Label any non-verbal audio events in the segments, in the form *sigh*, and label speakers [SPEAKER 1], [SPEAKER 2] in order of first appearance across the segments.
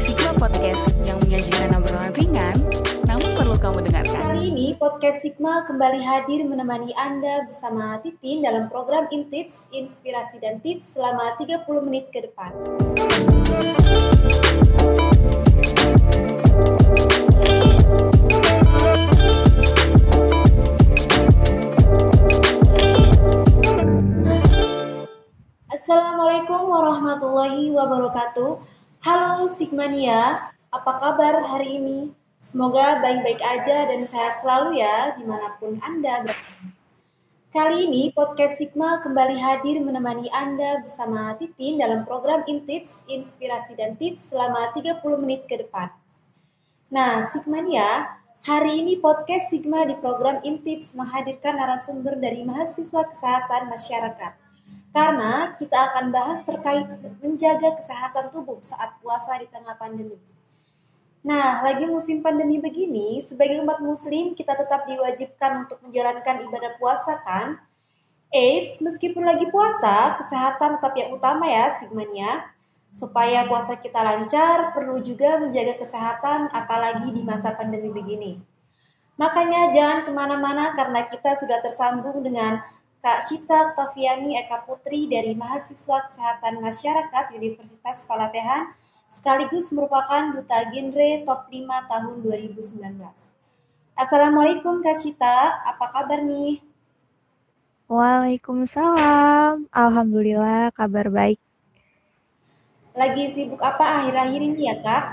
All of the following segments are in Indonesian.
[SPEAKER 1] Sigma Podcast yang menyajikan obrolan ringan, namun perlu kamu dengarkan.
[SPEAKER 2] Kali ini podcast Sigma kembali hadir menemani Anda bersama Titin dalam program Intips, Inspirasi dan Tips selama 30 menit ke depan. Assalamualaikum warahmatullahi wabarakatuh. Halo Sigmania, apa kabar hari ini? Semoga baik-baik aja dan sehat selalu ya di mana pun Anda berada. Kali ini podcast Sigma kembali hadir menemani Anda bersama Titin dalam program Intips, Inspirasi dan Tips selama 30 menit ke depan. Nah, Sigmania, hari ini podcast Sigma di program Intips menghadirkan narasumber dari mahasiswa kesehatan masyarakat karena kita akan bahas terkait menjaga kesehatan tubuh saat puasa di tengah pandemi. Nah, lagi musim pandemi begini, sebagai umat muslim kita tetap diwajibkan untuk menjalankan ibadah puasa kan? Eits, meskipun lagi puasa, kesehatan tetap yang utama ya sigmanya. Supaya puasa kita lancar, perlu juga menjaga kesehatan apalagi di masa pandemi begini. Makanya jangan ke mana-mana karena kita sudah tersambung dengan Kak Sita Oktaviani Eka Putri dari Mahasiswa Kesehatan Masyarakat Universitas Palatehan sekaligus merupakan Duta Genre Top 5 tahun 2019. Assalamualaikum Kak Sita, apa kabar nih?
[SPEAKER 3] Waalaikumsalam, Alhamdulillah kabar baik.
[SPEAKER 2] Lagi sibuk apa akhir-akhir ini ya Kak?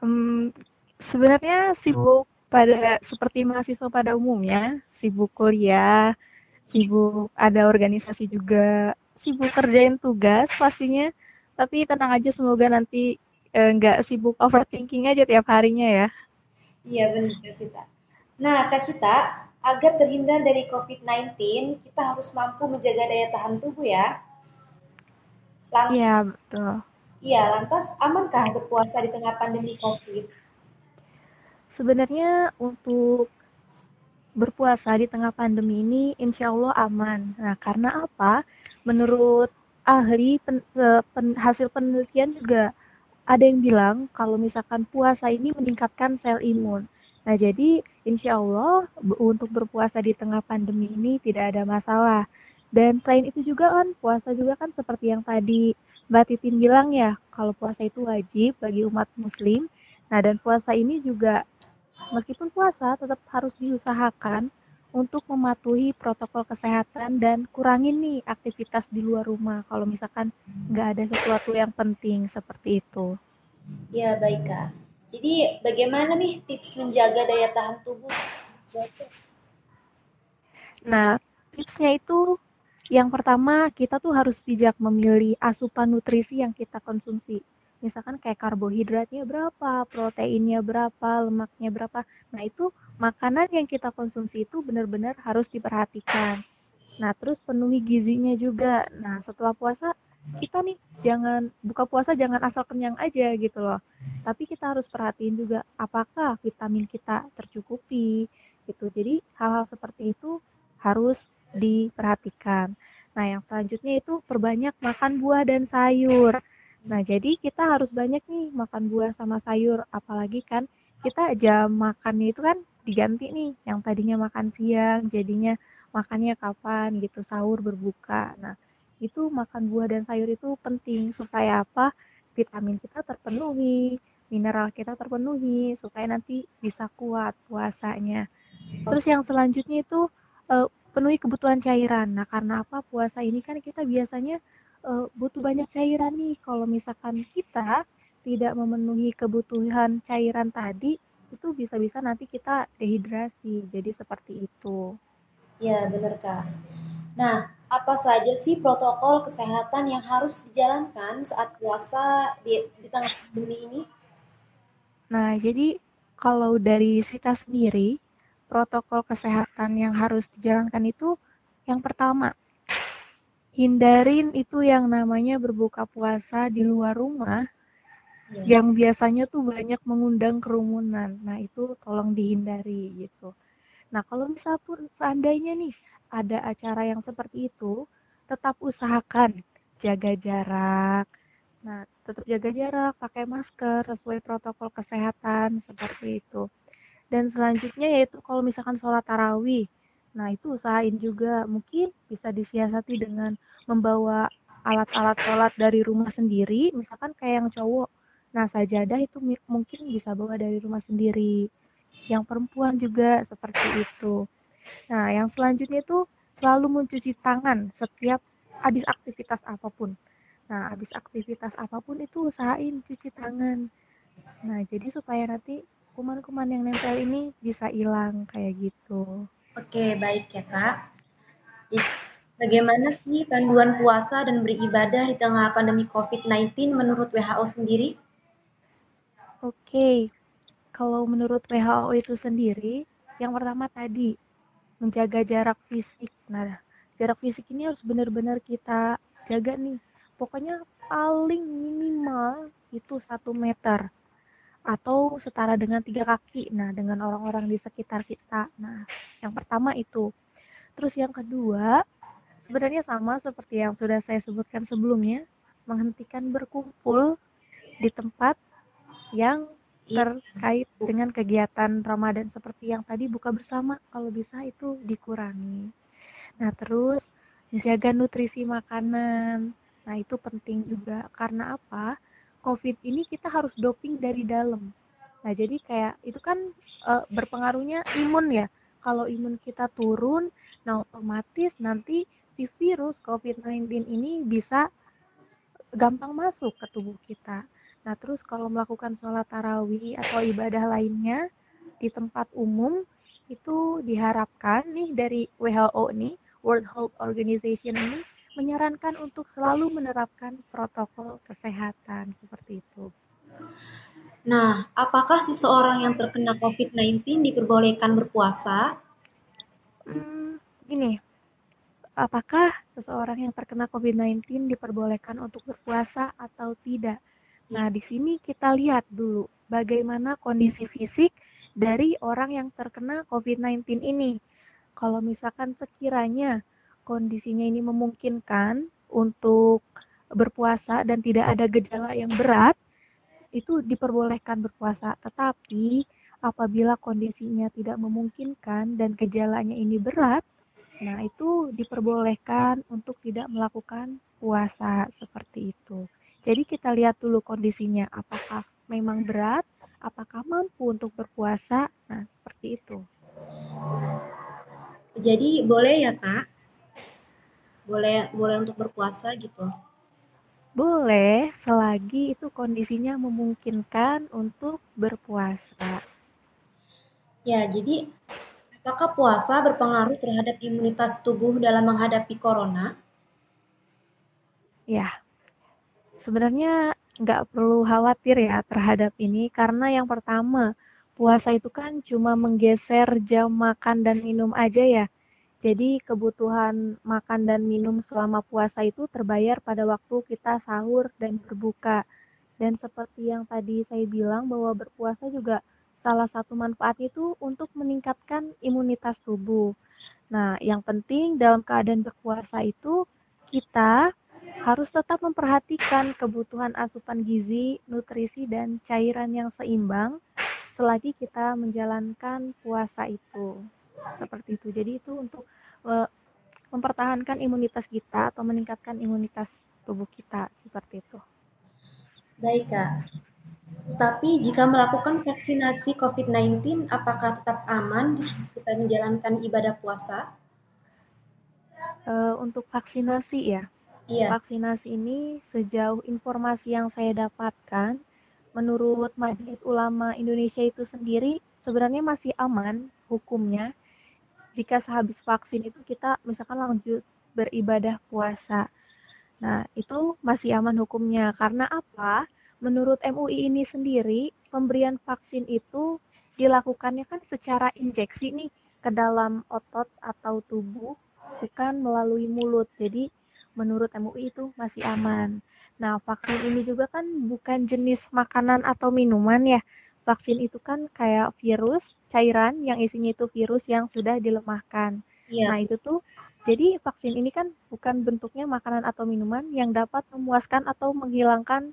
[SPEAKER 3] Um, sebenarnya sibuk pada seperti mahasiswa pada umumnya, sibuk kuliah, sibuk ada organisasi juga sibuk kerjain tugas pastinya. Tapi tenang aja semoga nanti eh, nggak eh, sibuk overthinking aja tiap harinya ya.
[SPEAKER 2] Iya benar Kasita. Nah Kasita agar terhindar dari COVID-19 kita harus mampu menjaga daya tahan tubuh ya.
[SPEAKER 3] Iya betul.
[SPEAKER 2] Iya lantas amankah berpuasa di tengah pandemi COVID?
[SPEAKER 3] Sebenarnya untuk berpuasa di tengah pandemi ini insya Allah aman. Nah, karena apa? Menurut ahli pen, pen, hasil penelitian juga ada yang bilang kalau misalkan puasa ini meningkatkan sel imun. Nah, jadi insya Allah untuk berpuasa di tengah pandemi ini tidak ada masalah. Dan selain itu juga kan puasa juga kan seperti yang tadi Mbak Titin bilang ya, kalau puasa itu wajib bagi umat muslim. Nah, dan puasa ini juga meskipun puasa tetap harus diusahakan untuk mematuhi protokol kesehatan dan kurangin nih aktivitas di luar rumah kalau misalkan nggak ada sesuatu yang penting seperti itu.
[SPEAKER 2] Ya baik kak. Jadi bagaimana nih tips menjaga daya tahan tubuh?
[SPEAKER 3] Nah tipsnya itu yang pertama kita tuh harus bijak memilih asupan nutrisi yang kita konsumsi misalkan kayak karbohidratnya berapa, proteinnya berapa, lemaknya berapa. Nah, itu makanan yang kita konsumsi itu benar-benar harus diperhatikan. Nah, terus penuhi gizinya juga. Nah, setelah puasa kita nih jangan buka puasa jangan asal kenyang aja gitu loh. Tapi kita harus perhatiin juga apakah vitamin kita tercukupi gitu. Jadi hal-hal seperti itu harus diperhatikan. Nah, yang selanjutnya itu perbanyak makan buah dan sayur. Nah, jadi kita harus banyak nih makan buah sama sayur, apalagi kan kita jam makannya itu kan diganti nih, yang tadinya makan siang, jadinya makannya kapan gitu, sahur berbuka. Nah, itu makan buah dan sayur itu penting supaya apa? Vitamin kita terpenuhi, mineral kita terpenuhi, supaya nanti bisa kuat puasanya. Terus yang selanjutnya itu uh, penuhi kebutuhan cairan. Nah, karena apa? Puasa ini kan kita biasanya uh, butuh banyak cairan nih. Kalau misalkan kita tidak memenuhi kebutuhan cairan tadi, itu bisa-bisa nanti kita dehidrasi. Jadi seperti itu.
[SPEAKER 2] Ya, benar Kak. Nah, apa saja sih protokol kesehatan yang harus dijalankan saat puasa di, di tengah pandemi ini?
[SPEAKER 3] Nah, jadi kalau dari kita sendiri, protokol kesehatan yang harus dijalankan itu yang pertama, hindarin itu yang namanya berbuka puasa di luar rumah ya. yang biasanya tuh banyak mengundang kerumunan. Nah, itu tolong dihindari gitu. Nah, kalau misal pun seandainya nih ada acara yang seperti itu, tetap usahakan jaga jarak, Nah, tetap jaga jarak, pakai masker sesuai protokol kesehatan seperti itu. Dan selanjutnya yaitu kalau misalkan sholat tarawih, nah itu usahain juga mungkin bisa disiasati dengan membawa alat-alat sholat dari rumah sendiri, misalkan kayak yang cowok. Nah, sajadah itu mungkin bisa bawa dari rumah sendiri. Yang perempuan juga seperti itu. Nah, yang selanjutnya itu selalu mencuci tangan setiap habis aktivitas apa pun. Nah, habis aktivitas apa pun itu usahain cuci tangan. Nah, jadi supaya nanti kuman-kuman yang nempel ini bisa hilang kayak gitu.
[SPEAKER 2] Oke, baik ya Kak. Bagaimana sih panduan puasa dan beribadah di tengah pandemi COVID-19 menurut WHO sendiri?
[SPEAKER 3] Oke, kalau menurut WHO itu sendiri, yang pertama tadi menjaga jarak fisik. Nah, jarak fisik ini harus benar-benar kita jaga nih. Pokoknya paling minimal itu satu meter atau setara dengan tiga kaki. Nah, dengan orang-orang di sekitar kita. Nah, yang pertama itu. Terus yang kedua, sebenarnya sama seperti yang sudah saya sebutkan sebelumnya, menghentikan berkumpul di tempat yang terkait dengan kegiatan Ramadan seperti yang tadi buka bersama kalau bisa itu dikurangi. Nah, terus menjaga nutrisi makanan. Nah, itu penting juga karena apa? COVID ini kita harus doping dari dalam. Nah, jadi kayak itu kan e, berpengaruhnya imun ya. Kalau imun kita turun, nah otomatis nanti si virus COVID-19 ini bisa gampang masuk ke tubuh kita. Nah, terus kalau melakukan sholat tarawih atau ibadah lainnya di tempat umum, itu diharapkan nih dari WHO nih, World Health Organization ini, menyarankan untuk selalu menerapkan protokol kesehatan seperti itu.
[SPEAKER 2] Nah, apakah seseorang yang terkena COVID-19 diperbolehkan berpuasa?
[SPEAKER 3] Hmm, gini, apakah seseorang yang terkena COVID-19 diperbolehkan untuk berpuasa atau tidak? Nah, di sini kita lihat dulu bagaimana kondisi fisik dari orang yang terkena COVID-19 ini. Kalau misalkan sekiranya kondisinya ini memungkinkan untuk berpuasa dan tidak ada gejala yang berat, itu diperbolehkan berpuasa. Tetapi apabila kondisinya tidak memungkinkan dan gejalanya ini berat, nah itu diperbolehkan untuk tidak melakukan puasa seperti itu. Jadi kita lihat dulu kondisinya, apakah memang berat, apakah mampu untuk berpuasa, nah seperti itu.
[SPEAKER 2] Jadi boleh ya kak boleh boleh untuk berpuasa gitu?
[SPEAKER 3] Boleh, selagi itu kondisinya memungkinkan untuk berpuasa.
[SPEAKER 2] Ya, jadi apakah puasa berpengaruh terhadap imunitas tubuh dalam menghadapi corona?
[SPEAKER 3] Ya, sebenarnya nggak perlu khawatir ya terhadap ini, karena yang pertama, puasa itu kan cuma menggeser jam makan dan minum aja ya. Jadi kebutuhan makan dan minum selama puasa itu terbayar pada waktu kita sahur dan berbuka. Dan seperti yang tadi saya bilang bahwa berpuasa juga salah satu manfaatnya itu untuk meningkatkan imunitas tubuh. Nah, yang penting dalam keadaan berpuasa itu kita harus tetap memperhatikan kebutuhan asupan gizi, nutrisi, dan cairan yang seimbang selagi kita menjalankan puasa itu seperti itu. Jadi itu untuk uh, mempertahankan imunitas kita atau meningkatkan imunitas tubuh kita seperti itu.
[SPEAKER 2] Baik kak. Tapi jika melakukan vaksinasi COVID-19, apakah tetap aman kita menjalankan ibadah puasa?
[SPEAKER 3] Uh, untuk vaksinasi ya. Iya. Vaksinasi ini sejauh informasi yang saya dapatkan, menurut Majelis Ulama Indonesia itu sendiri sebenarnya masih aman hukumnya jika sehabis vaksin itu kita misalkan lanjut beribadah puasa. Nah, itu masih aman hukumnya. Karena apa? Menurut MUI ini sendiri, pemberian vaksin itu dilakukannya kan secara injeksi nih ke dalam otot atau tubuh, bukan melalui mulut. Jadi, menurut MUI itu masih aman. Nah, vaksin ini juga kan bukan jenis makanan atau minuman ya, vaksin itu kan kayak virus cairan yang isinya itu virus yang sudah dilemahkan. Yeah. Nah, itu tuh jadi vaksin ini kan bukan bentuknya makanan atau minuman yang dapat memuaskan atau menghilangkan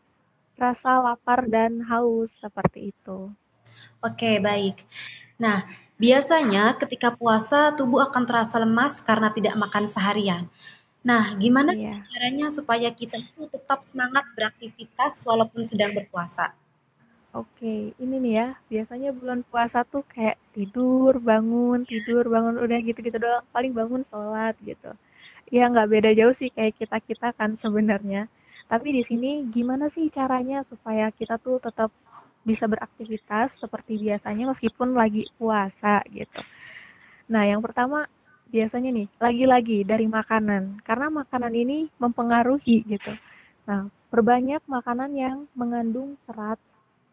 [SPEAKER 3] rasa lapar dan haus seperti itu.
[SPEAKER 2] Oke, baik. Nah, biasanya ketika puasa tubuh akan terasa lemas karena tidak makan seharian. Nah, gimana sih
[SPEAKER 3] Iya.
[SPEAKER 2] caranya supaya kita tetap semangat beraktivitas walaupun sedang berpuasa?
[SPEAKER 3] Oke, ini nih ya, biasanya bulan puasa tuh kayak tidur, bangun, tidur, bangun, udah gitu-gitu doang. Paling bangun sholat gitu. Ya nggak beda jauh sih kayak kita-kita kan sebenarnya. Tapi di sini gimana sih caranya supaya kita tuh tetap bisa beraktivitas seperti biasanya meskipun lagi puasa gitu. Nah, yang pertama biasanya nih, lagi-lagi dari makanan. Karena makanan ini mempengaruhi gitu. Nah, perbanyak makanan yang mengandung serat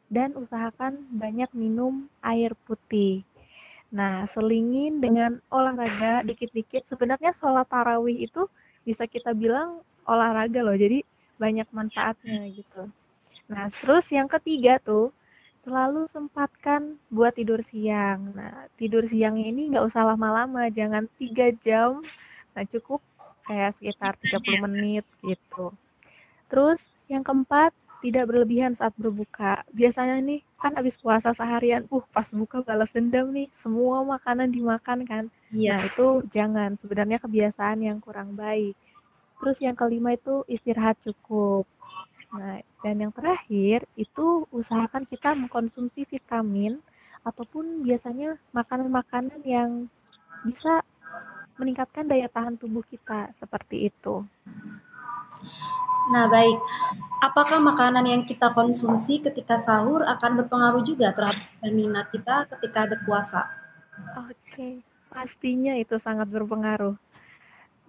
[SPEAKER 3] dan usahakan banyak minum air putih. Nah, selingin dengan olahraga dikit-dikit. Sebenarnya sholat tarawih itu bisa kita bilang olahraga loh, jadi banyak manfaatnya gitu. Nah, terus yang ketiga tuh, selalu sempatkan buat tidur siang. Nah, tidur siang ini nggak usah lama-lama, jangan 3 jam. Nah, cukup kayak sekitar 30 menit gitu. Terus yang keempat, tidak berlebihan saat berbuka. Biasanya nih, kan abis puasa seharian, uh pas buka balas dendam nih, semua makanan dimakan kan.
[SPEAKER 2] Iya,
[SPEAKER 3] Nah, itu jangan, sebenarnya kebiasaan yang kurang baik. Terus yang kelima itu istirahat cukup. Nah, dan yang terakhir itu usahakan kita mengkonsumsi vitamin ataupun biasanya makanan-makanan yang bisa meningkatkan daya tahan tubuh kita, seperti itu.
[SPEAKER 2] Nah, baik. Apakah makanan yang kita konsumsi ketika sahur akan berpengaruh juga terhadap stamina kita ketika berpuasa?
[SPEAKER 3] Oke, pastinya itu sangat berpengaruh.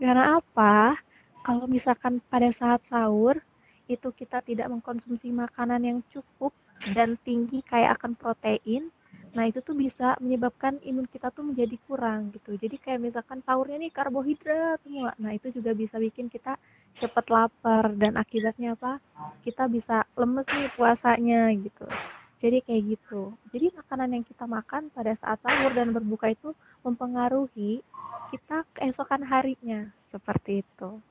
[SPEAKER 3] Karena apa? Kalau misalkan pada saat sahur itu kita tidak mengkonsumsi makanan yang cukup dan tinggi kayak akan protein, nah itu tuh bisa menyebabkan imun kita tuh menjadi kurang gitu. Jadi kayak misalkan sahurnya nih karbohidrat semua, nah itu juga bisa bikin kita cepat lapar dan akibatnya apa? Kita bisa lemes nih puasanya gitu. Jadi kayak gitu. Jadi makanan yang kita makan pada saat sahur dan berbuka itu mempengaruhi kita keesokan harinya seperti itu.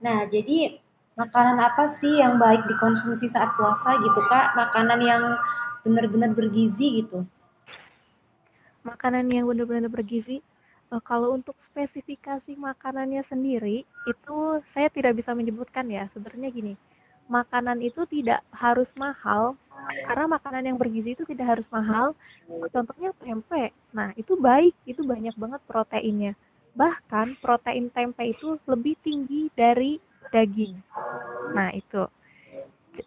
[SPEAKER 2] Nah, jadi makanan apa sih yang baik dikonsumsi saat puasa gitu, Kak? Makanan yang benar-benar bergizi gitu.
[SPEAKER 3] Makanan yang benar-benar bergizi, eh, kalau untuk spesifikasi makanannya sendiri, itu saya tidak bisa menyebutkan ya. Sebenarnya gini, makanan itu tidak harus mahal, karena makanan yang bergizi itu tidak harus mahal. Contohnya tempe. Nah, itu baik, itu banyak banget proteinnya. Bahkan protein tempe itu lebih tinggi dari daging. Nah, itu.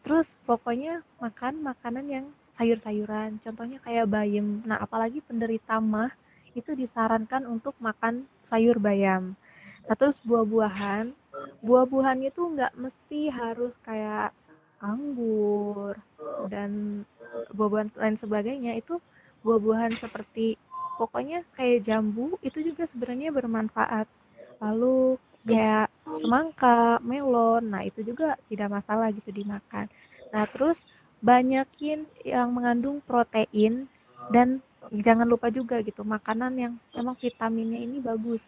[SPEAKER 3] Terus pokoknya makan makanan yang sayur-sayuran, contohnya kayak bayam. Nah, apalagi penderita mah itu disarankan untuk makan sayur bayam. Nah, terus buah-buahan, buah-buahan itu nggak mesti harus kayak anggur dan buah-buahan lain sebagainya. Itu buah-buahan seperti pokoknya kayak jambu itu juga sebenarnya bermanfaat. Lalu kayak semangka, melon, nah itu juga tidak masalah gitu dimakan. Nah, terus banyakin yang mengandung protein dan jangan lupa juga gitu makanan yang memang vitaminnya ini bagus.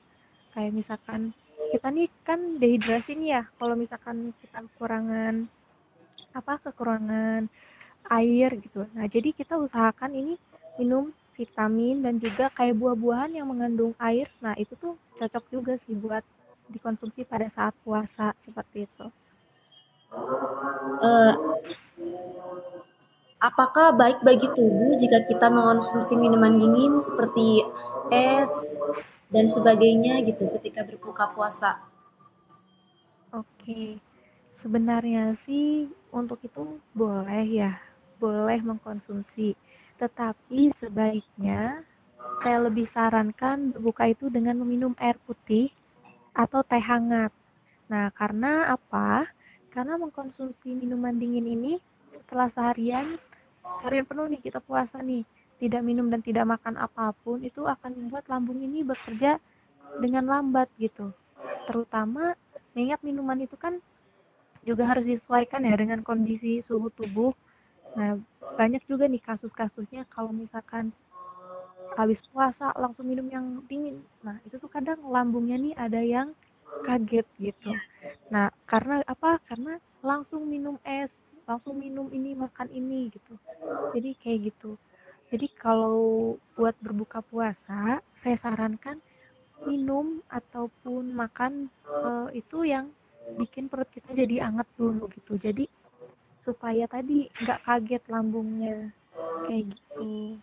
[SPEAKER 3] Kayak misalkan kita nih kan dehidrasi nih ya, kalau misalkan kita kekurangan apa kekurangan air gitu. Nah, jadi kita usahakan ini minum vitamin dan juga kayak buah-buahan yang mengandung air. Nah, itu tuh cocok juga sih buat dikonsumsi pada saat puasa seperti itu.
[SPEAKER 2] Eh, apakah baik bagi tubuh jika kita mengonsumsi minuman dingin seperti es dan sebagainya gitu ketika berbuka puasa?
[SPEAKER 3] Oke, sebenarnya sih untuk itu boleh ya, boleh mengkonsumsi. Tetapi sebaiknya saya lebih sarankan berbuka itu dengan meminum air putih atau teh hangat. Nah, karena apa? Karena mengkonsumsi minuman dingin ini setelah seharian, seharian penuh nih kita puasa nih, tidak minum dan tidak makan apa pun, itu akan membuat lambung ini bekerja dengan lambat gitu. Terutama mengingat minuman itu kan juga harus disesuaikan ya dengan kondisi suhu tubuh. Nah, banyak juga nih kasus-kasusnya kalau misalkan habis puasa langsung minum yang dingin. Nah, itu tuh kadang lambungnya nih ada yang kaget gitu. Nah, karena apa? Karena langsung minum es langsung minum ini makan ini gitu. Jadi kayak gitu. Jadi kalau buat berbuka puasa saya sarankan minum ataupun makan uh, itu yang bikin perut kita jadi anget dulu gitu. Jadi supaya tadi nggak kaget lambungnya kayak gitu.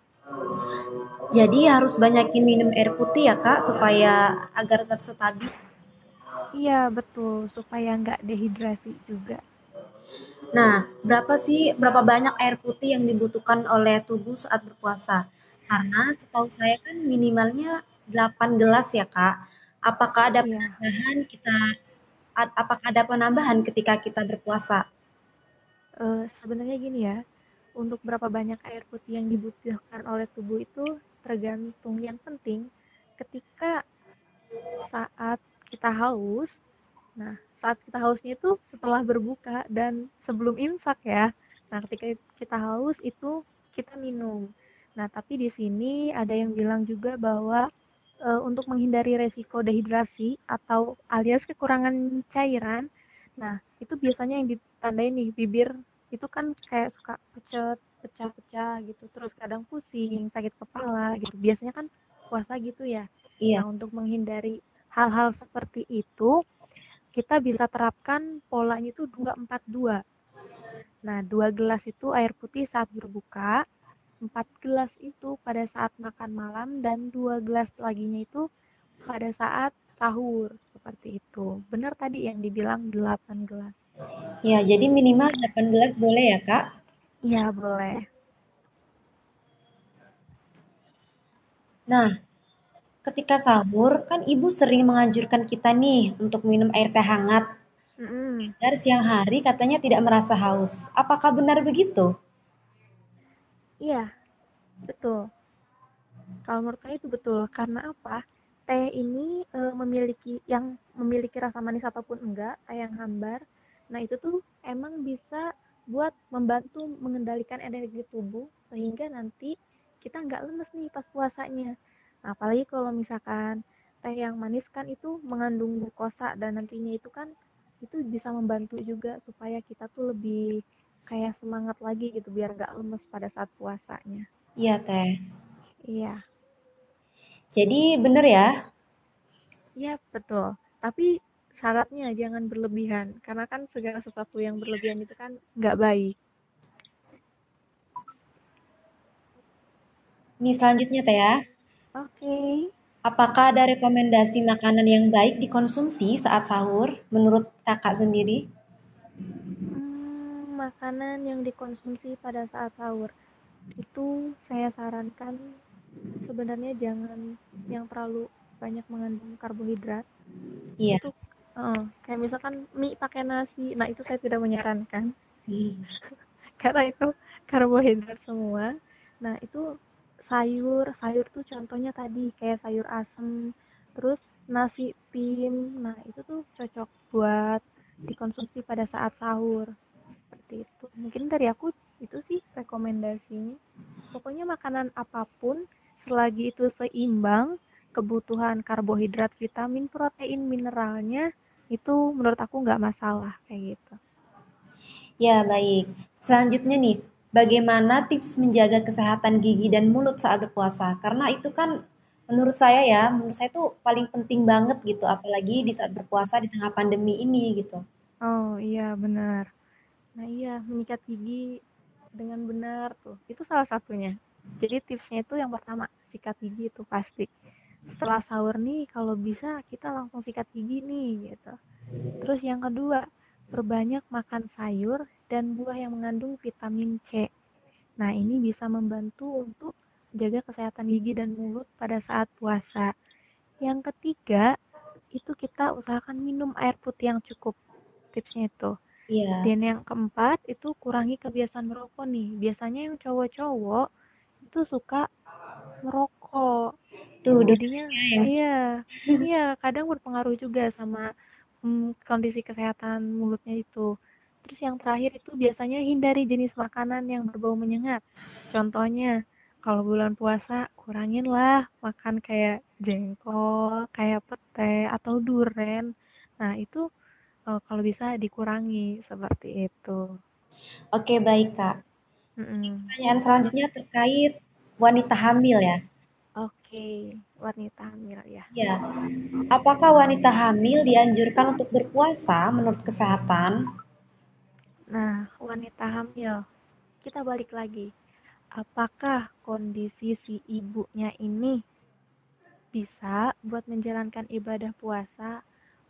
[SPEAKER 2] Jadi harus banyakin minum air putih ya kak supaya agar tetap stabil?
[SPEAKER 3] Iya betul. Supaya nggak dehidrasi juga
[SPEAKER 2] Nah, berapa sih berapa banyak air putih yang dibutuhkan oleh tubuh saat berpuasa? Karena setahu saya kan minimalnya 8 gelas ya, Kak. Apakah ada
[SPEAKER 3] Iya.
[SPEAKER 2] penambahan kita apakah ada penambahan ketika kita berpuasa?
[SPEAKER 3] Uh, sebenarnya gini ya, untuk berapa banyak air putih yang dibutuhkan oleh tubuh itu tergantung yang penting ketika saat kita haus. Nah, saat kita hausnya itu setelah berbuka dan sebelum imsak ya. Nah, ketika kita haus itu kita minum. Nah, tapi di sini ada yang bilang juga bahwa e, untuk menghindari resiko dehidrasi atau alias kekurangan cairan, nah itu biasanya yang ditandai nih bibir itu kan kayak suka pucat, pecah-pecah gitu, terus kadang pusing, sakit kepala gitu. Biasanya kan puasa gitu ya.
[SPEAKER 2] Iya.
[SPEAKER 3] Nah, untuk menghindari hal-hal seperti itu, kita bisa terapkan polanya itu 242. Nah, dua gelas itu air putih saat berbuka, empat gelas itu pada saat makan malam, dan dua gelas laginya itu pada saat sahur. Seperti itu. Benar tadi yang dibilang 8 gelas.
[SPEAKER 2] Ya, jadi minimal 8 gelas boleh ya, Kak?
[SPEAKER 3] Iya, boleh.
[SPEAKER 2] Nah, ketika sahur kan ibu sering menganjurkan kita nih untuk minum air teh hangat.
[SPEAKER 3] Mm-mm.
[SPEAKER 2] Agar siang hari katanya tidak merasa haus. Apakah benar begitu?
[SPEAKER 3] Iya, betul. Kalau menurut saya itu betul. Karena apa? Teh ini e, memiliki yang memiliki rasa manis apa pun enggak, teh yang hambar. Nah, itu tuh emang bisa buat membantu mengendalikan energi tubuh sehingga nanti kita nggak lemes nih pas puasanya. Nah, apalagi kalau misalkan teh yang manis kan itu mengandung glukosa dan nantinya itu kan itu bisa membantu juga supaya kita tuh lebih kayak semangat lagi gitu biar nggak lemes pada saat puasanya.
[SPEAKER 2] Iya teh.
[SPEAKER 3] Iya.
[SPEAKER 2] Jadi bener ya?
[SPEAKER 3] Iya betul. Tapi syaratnya jangan berlebihan karena kan segala sesuatu yang berlebihan itu kan nggak baik.
[SPEAKER 2] Ini selanjutnya teh ya.
[SPEAKER 3] Oke.
[SPEAKER 2] Apakah ada rekomendasi makanan yang baik dikonsumsi saat sahur menurut kakak sendiri?
[SPEAKER 3] Hmm, makanan yang dikonsumsi pada saat sahur itu saya sarankan sebenarnya jangan yang terlalu banyak mengandung karbohidrat.
[SPEAKER 2] Iya.
[SPEAKER 3] Itu uh, kayak misalkan mie pakai nasi. Nah, itu saya tidak menyarankan.
[SPEAKER 2] Hmm. *laughs*
[SPEAKER 3] Karena itu karbohidrat semua. Nah, itu sayur. Sayur tuh contohnya tadi kayak sayur asem. Terus nasi tim nah itu tuh cocok buat dikonsumsi pada saat sahur. Seperti itu. Mungkin dari aku itu sih rekomendasinya. Pokoknya makanan apa pun selagi itu seimbang kebutuhan karbohidrat vitamin protein mineralnya itu menurut aku nggak masalah kayak gitu.
[SPEAKER 2] Ya baik. Selanjutnya nih bagaimana tips menjaga kesehatan gigi dan mulut saat berpuasa? Karena itu kan menurut saya ya, menurut saya itu paling penting banget gitu, apalagi di saat berpuasa di tengah pandemi ini gitu.
[SPEAKER 3] Oh iya benar. Nah iya menyikat gigi dengan benar tuh itu salah satunya. Jadi tipsnya itu yang pertama sikat gigi itu pasti. Setelah sahur nih kalau bisa kita langsung sikat gigi nih gitu. Terus yang kedua perbanyak makan sayur dan buah yang mengandung vitamin C. Nah, ini bisa membantu untuk jaga kesehatan gigi dan mulut pada saat puasa. Yang ketiga, itu kita usahakan minum air putih yang cukup. Tipsnya itu.
[SPEAKER 2] Iya.
[SPEAKER 3] Dan yang keempat, itu kurangi kebiasaan merokok nih. Biasanya yang cowok-cowok itu suka merokok.
[SPEAKER 2] Tuh,
[SPEAKER 3] jadinya iya, iya kadang berpengaruh juga sama hmm, kondisi kesehatan mulutnya itu. Terus yang terakhir itu biasanya hindari jenis makanan yang berbau menyengat. Contohnya, kalau bulan puasa kuranginlah makan kayak jengkol, kayak pete atau duren. Nah, itu uh, kalau bisa dikurangi seperti itu.
[SPEAKER 2] Oke, baik, Kak.
[SPEAKER 3] Mm-mm.
[SPEAKER 2] Pertanyaan selanjutnya terkait wanita hamil ya.
[SPEAKER 3] Oke, wanita hamil ya.
[SPEAKER 2] Ya, apakah wanita hamil dianjurkan untuk berpuasa menurut kesehatan?
[SPEAKER 3] Nah, wanita hamil, kita balik lagi. Apakah kondisi si ibunya ini bisa buat menjalankan ibadah puasa,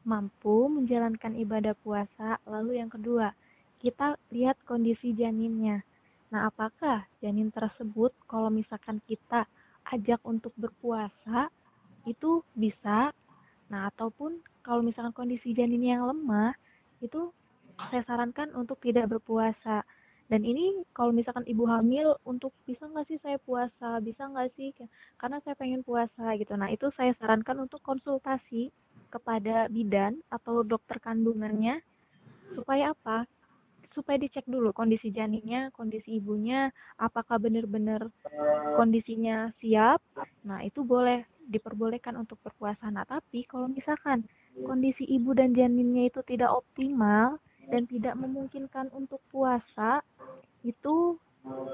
[SPEAKER 3] mampu menjalankan ibadah puasa. Lalu yang kedua, kita lihat kondisi janinnya. Nah, apakah janin tersebut kalau misalkan kita ajak untuk berpuasa itu bisa? Nah, ataupun kalau misalkan kondisi janinnya yang lemah, itu saya sarankan untuk tidak berpuasa. Dan ini kalau misalkan ibu hamil untuk bisa nggak sih saya puasa, bisa nggak sih karena saya pengen puasa gitu. Nah itu saya sarankan untuk konsultasi kepada bidan atau dokter kandungannya supaya apa? Supaya dicek dulu kondisi janinnya, kondisi ibunya, apakah benar-benar kondisinya siap. Nah itu boleh diperbolehkan untuk berpuasa. Nah tapi kalau misalkan kondisi ibu dan janinnya itu tidak optimal dan tidak memungkinkan untuk puasa, itu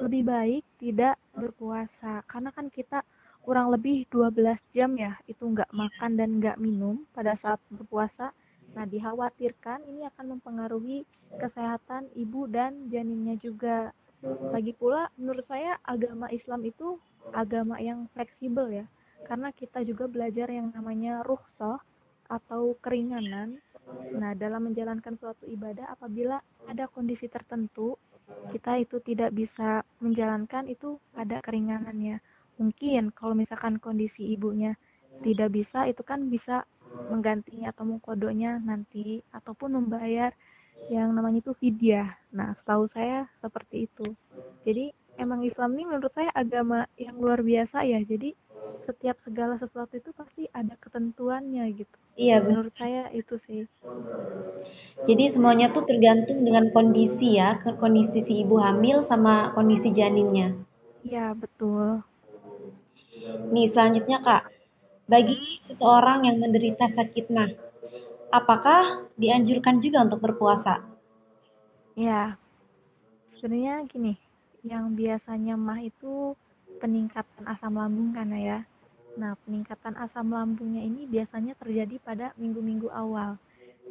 [SPEAKER 3] lebih baik tidak berpuasa. Karena kan kita kurang lebih 12 jam ya, itu nggak makan dan nggak minum pada saat berpuasa. Nah, dikhawatirkan ini akan mempengaruhi kesehatan ibu dan janinnya juga. Lagi pula, menurut saya agama Islam itu agama yang fleksibel ya, karena kita juga belajar yang namanya rukhsah atau keringanan. Nah, dalam menjalankan suatu ibadah apabila ada kondisi tertentu kita itu tidak bisa menjalankan itu ada keringanannya. Mungkin kalau misalkan kondisi ibunya tidak bisa itu kan bisa menggantinya atau mengkodonya nanti ataupun membayar yang namanya itu fidyah. Nah, setahu saya seperti itu. Jadi emang Islam ini menurut saya agama yang luar biasa ya. Jadi setiap segala sesuatu itu pasti ada ketentuannya gitu.
[SPEAKER 2] Iya,
[SPEAKER 3] Menurut saya itu sih.
[SPEAKER 2] Jadi semuanya tuh tergantung dengan kondisi ya, kondisi si ibu hamil sama kondisi janinnya.
[SPEAKER 3] Iya, betul.
[SPEAKER 2] Nih, selanjutnya Kak, bagi seseorang yang menderita sakit mah, apakah dianjurkan juga untuk berpuasa?
[SPEAKER 3] Ya, sebenarnya gini, yang biasanya mah itu peningkatan asam lambung kan ya. Nah, peningkatan asam lambungnya ini biasanya terjadi pada minggu-minggu awal.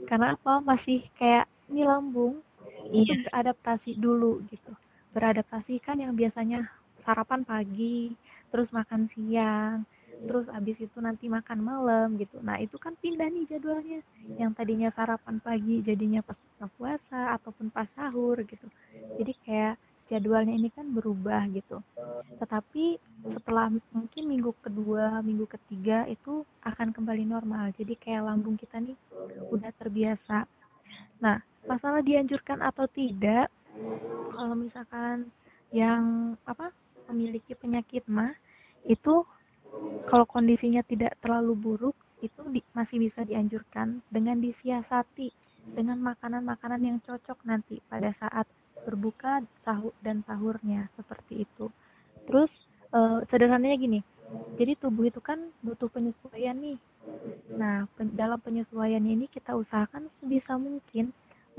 [SPEAKER 3] Karena apa? Masih kayak ini lambung itu
[SPEAKER 2] Iya,
[SPEAKER 3] beradaptasi dulu gitu. Beradaptasi kan yang biasanya sarapan pagi, terus makan siang, terus habis itu nanti makan malam gitu. Nah, itu kan pindah nih jadwalnya. Yang tadinya sarapan pagi jadinya pas buka puasa ataupun pas sahur gitu. Jadi kayak jadwalnya ini kan berubah gitu. Tetapi setelah mungkin minggu kedua, minggu ketiga itu akan kembali normal. Jadi kayak lambung kita nih udah terbiasa. Nah, masalah dianjurkan atau tidak, kalau misalkan yang apa memiliki penyakit mah itu kalau kondisinya tidak terlalu buruk itu di, masih bisa dianjurkan dengan disiasati dengan makanan-makanan yang cocok nanti pada saat berbuka sahur dan sahurnya seperti itu. Terus eh, sederhananya gini, jadi tubuh itu kan butuh penyesuaian nih. Nah, pen- dalam penyesuaiannya ini kita usahakan sebisa mungkin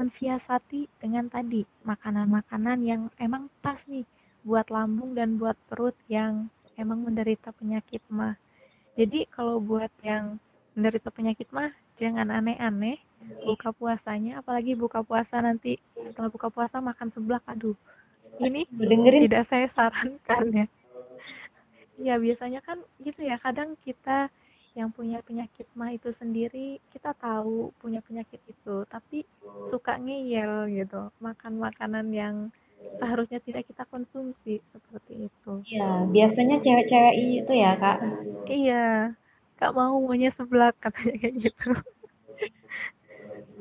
[SPEAKER 3] mensiasati dengan tadi makanan-makanan yang emang pas nih buat lambung dan buat perut yang emang menderita penyakit mah. Jadi kalau buat yang menderita penyakit mah jangan aneh-aneh buka puasanya, apalagi buka puasa nanti setelah buka puasa makan seblak, aduh. Ini
[SPEAKER 2] dengerin
[SPEAKER 3] tidak saya sarankan ya. Ya biasanya kan gitu ya, kadang kita yang punya penyakit mah itu sendiri, kita tahu punya penyakit itu, tapi suka ngeyel gitu, makan makanan yang seharusnya tidak kita konsumsi seperti itu.
[SPEAKER 2] ya, biasanya cewek-cewek itu ya, Kak.
[SPEAKER 3] Iya, Kak mau maunya seblak katanya kayak gitu.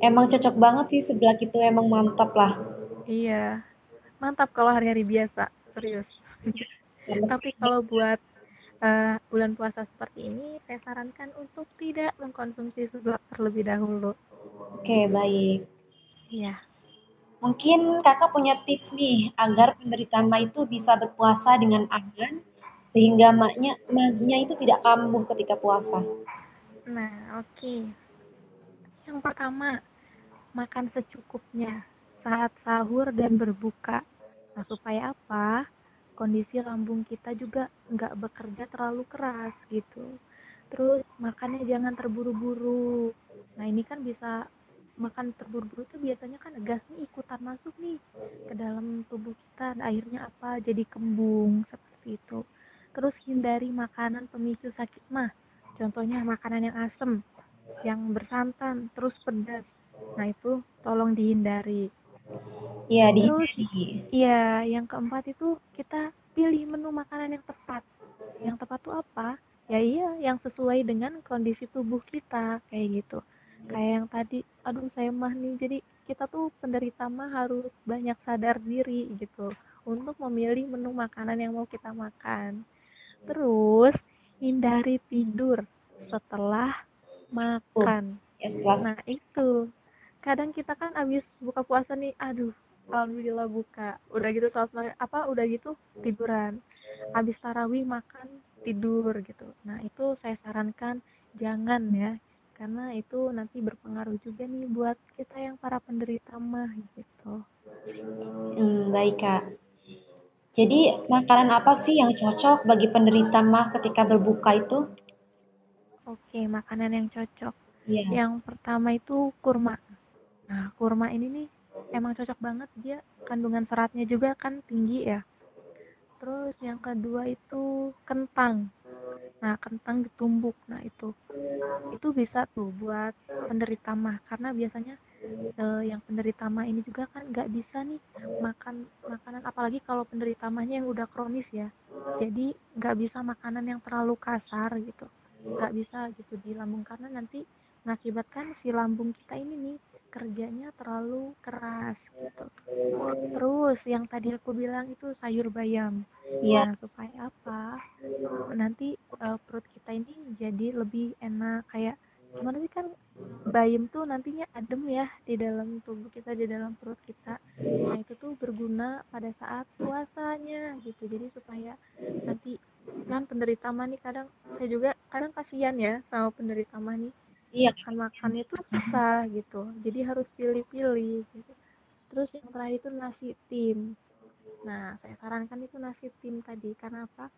[SPEAKER 2] Emang cocok banget sih seblak itu emang mantap lah.
[SPEAKER 3] Iya, mantap kalau hari-hari biasa, serius. Tapi kalau buat eh, bulan puasa seperti ini, saya sarankan untuk tidak mengkonsumsi seblak terlebih dahulu.
[SPEAKER 2] Oke, baik.
[SPEAKER 3] Iya,
[SPEAKER 2] Mungkin kakak punya tips nih agar penderita MA itu bisa berpuasa dengan aman sehingga maknya maknya itu tidak kambuh ketika puasa.
[SPEAKER 3] nah oke. Yang pertama, makan secukupnya. saat sahur dan berbuka. Nah, supaya apa? Kondisi lambung kita juga nggak bekerja terlalu keras gitu. Terus makannya jangan terburu-buru. Nah, ini kan bisa makan terburu-buru tuh biasanya kan gasnya ikutan masuk nih ke dalam tubuh kita. Nah, akhirnya apa? Jadi kembung seperti itu. Terus hindari makanan pemicu sakit mah. Contohnya makanan yang asam, yang bersantan, terus pedas. Nah, itu tolong dihindari.
[SPEAKER 2] Iya,
[SPEAKER 3] Terus,
[SPEAKER 2] dihindari.
[SPEAKER 3] iya, yang keempat itu kita pilih menu makanan yang tepat. Yang tepat tuh apa? Ya iya, yang sesuai dengan kondisi tubuh kita, kayak gitu. Kayak yang tadi, aduh saya mah nih, jadi kita tuh penderita mah harus banyak sadar diri gitu untuk memilih menu makanan yang mau kita makan. Terus, hindari tidur setelah makan. Nah, itu. Kadang kita kan abis buka puasa nih, aduh, alhamdulillah buka. Udah gitu maghrib- apa udah gitu tiduran. Habis tarawih makan tidur gitu. Nah, itu saya sarankan jangan ya. Karena itu nanti berpengaruh juga nih buat kita yang para penderita mah gitu.
[SPEAKER 2] Hmm, baik, Kak. Jadi, makanan apa sih yang cocok bagi penderita mah ketika berbuka itu?
[SPEAKER 3] Oke, makanan yang cocok.
[SPEAKER 2] Iya.
[SPEAKER 3] Yang pertama itu kurma. Nah, kurma ini nih emang cocok banget dia kandungan seratnya juga kan tinggi ya. Terus yang kedua itu kentang. Nah, kentang ditumbuk. Nah, itu itu bisa tuh buat penderita mah karena biasanya eh, yang penderita mah ini juga kan nggak bisa nih makan makanan apalagi kalau penderita mahnya yang udah kronis ya. Jadi nggak bisa makanan yang terlalu kasar gitu. Nggak bisa gitu di lambung karena nanti mengakibatkan si lambung kita ini nih kerjanya terlalu keras gitu. Terus yang tadi aku bilang itu sayur bayam.
[SPEAKER 2] Iya,
[SPEAKER 3] Nah, supaya apa? Nanti eh, perut kita ini jadi lebih enak kayak gimana sih kan bayam tuh nantinya adem ya di dalam tubuh kita di dalam perut kita. Nah, itu tuh berguna pada saat puasanya gitu. Jadi supaya nanti kan penderita mah nih kadang saya juga kadang kasihan ya sama penderita mah nih
[SPEAKER 2] iya,
[SPEAKER 3] makan makannya tuh susah gitu. Jadi harus pilih-pilih gitu. Terus yang terakhir itu nasi tim. Nah, saya sarankan itu nasi tim tadi. Karena apa?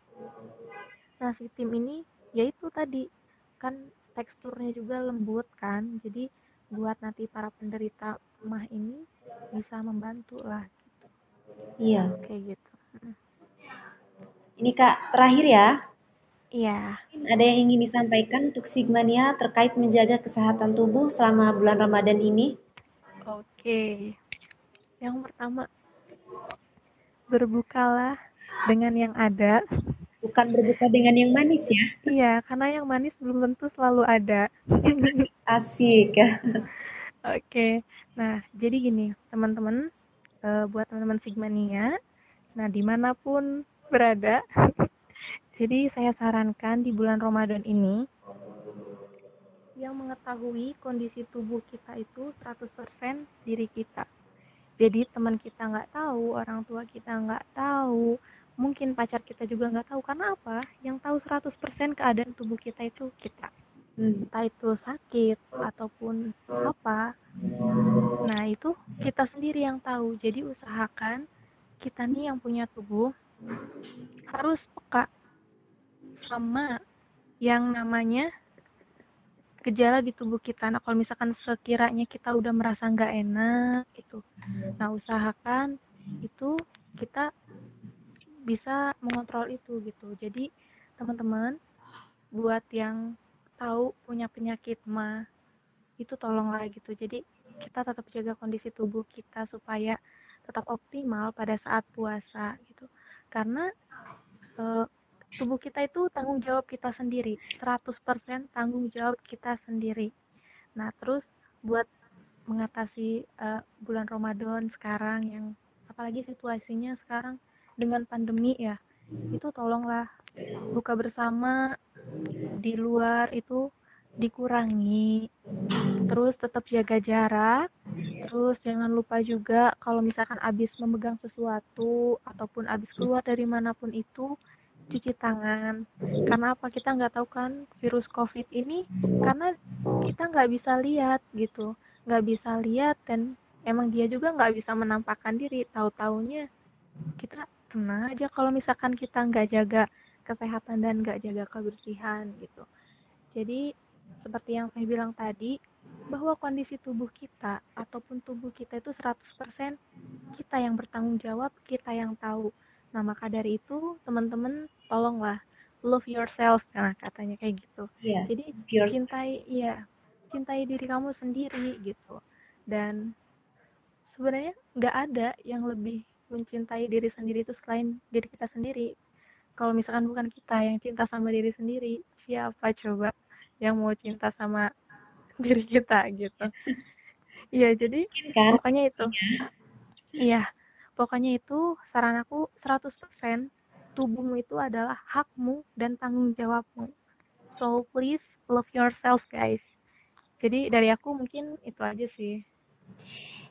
[SPEAKER 3] Nasi tim ini yaitu tadi kan teksturnya juga lembut kan. Jadi buat nanti para penderita mah ini bisa membantu lah
[SPEAKER 2] iya.
[SPEAKER 3] kayak gitu. Mm.
[SPEAKER 2] Ini Kak, terakhir ya.
[SPEAKER 3] Iya,
[SPEAKER 2] Ada yang ingin disampaikan untuk Sigmania terkait menjaga kesehatan tubuh selama bulan Ramadan ini?
[SPEAKER 3] oke. Yang pertama, berbukalah dengan yang ada.
[SPEAKER 2] Bukan berbuka dengan yang manis ya.
[SPEAKER 3] Iya, karena yang manis belum tentu selalu ada.
[SPEAKER 2] Asik ya. *laughs*
[SPEAKER 3] Oke, nah jadi gini teman-teman, eh, buat teman-teman Sigmania, nah di mana pun berada, *laughs* jadi saya sarankan di bulan Ramadan ini, yang mengetahui kondisi tubuh kita itu 100% diri kita. Jadi teman kita nggak tahu, orang tua kita nggak tahu, mungkin pacar kita juga nggak tahu. Karena apa? Yang tahu 100% keadaan tubuh kita itu kita.
[SPEAKER 2] Hmm,
[SPEAKER 3] Entah itu sakit ataupun apa, Nah, itu kita sendiri yang tahu. Jadi usahakan kita nih yang punya tubuh harus peka sama yang namanya gejala di tubuh kita. Nah, kalau misalkan sekiranya kita udah merasa nggak enak gitu, nah usahakan itu kita bisa mengontrol itu gitu. Jadi teman-teman buat yang tahu punya penyakit mah itu tolonglah gitu. Jadi kita tetap jaga kondisi tubuh kita supaya tetap optimal pada saat puasa gitu. Karena eh, tubuh kita itu tanggung jawab kita sendiri, 100% tanggung jawab kita sendiri. Nah, terus buat mengatasi eh, bulan Ramadan sekarang yang apalagi situasinya sekarang dengan pandemi ya, itu tolonglah buka bersama di luar itu dikurangi. Terus tetap jaga jarak. Terus jangan lupa juga kalau misalkan habis memegang sesuatu ataupun habis keluar dari mana pun itu cuci tangan. Karena apa? Kita nggak tahu kan virus covid ini karena kita nggak bisa lihat gitu. Nggak bisa lihat dan emang dia juga nggak bisa menampakkan diri. Tahu-taunya kita tenang aja kalau misalkan kita nggak jaga kesehatan dan nggak jaga kebersihan gitu jadi seperti yang saya bilang tadi bahwa kondisi tubuh kita ataupun tubuh kita itu 100% kita yang bertanggung jawab, kita yang tahu. Nah, maka dari itu teman-teman tolonglah love yourself nah katanya kayak gitu.
[SPEAKER 2] Iya.
[SPEAKER 3] Jadi
[SPEAKER 2] Yours.
[SPEAKER 3] cintai ya, cintai diri kamu sendiri gitu. Dan sebenarnya nggak ada yang lebih mencintai diri sendiri itu selain diri kita sendiri. Kalau misalkan bukan kita yang cinta sama diri sendiri, siapa coba yang mau cinta sama *laughs* diri kita gitu. Iya, jadi
[SPEAKER 2] Kan?
[SPEAKER 3] pokoknya itu. Iya, pokoknya itu saran aku 100% tubuhmu itu adalah hakmu dan tanggung jawabmu. So please love yourself guys. Jadi dari aku mungkin itu aja sih.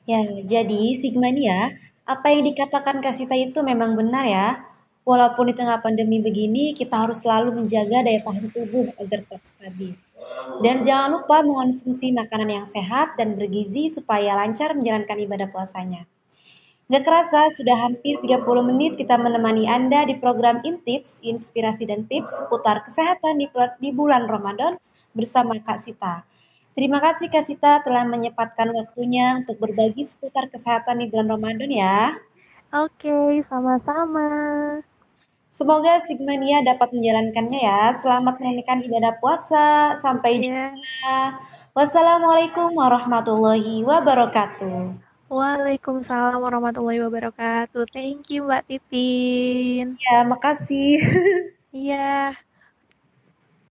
[SPEAKER 2] Ya, jadi Sigmania, apa yang dikatakan Kasita itu memang benar ya. Walaupun di tengah pandemi begini, kita harus selalu menjaga daya tahan tubuh agar tetap stabil. Dan jangan lupa mengonsumsi makanan yang sehat dan bergizi supaya lancar menjalankan ibadah puasanya. Gak kerasa, sudah hampir 30 menit kita menemani Anda di program Intips, Inspirasi dan Tips seputar kesehatan di, di bulan Ramadan bersama Kak Sita. Terima kasih Kak Sita telah menyempatkan waktunya untuk berbagi seputar kesehatan di bulan Ramadan ya.
[SPEAKER 3] Oke, sama-sama.
[SPEAKER 2] Semoga Sigmania dapat menjalankannya ya. Selamat menunaikan ibadah puasa. Sampai
[SPEAKER 3] yeah.
[SPEAKER 2] jumpa. Wassalamualaikum warahmatullahi wabarakatuh.
[SPEAKER 3] Waalaikumsalam warahmatullahi wabarakatuh. Thank you Mbak Titin.
[SPEAKER 2] Ya, makasih. *laughs*
[SPEAKER 3] Iya.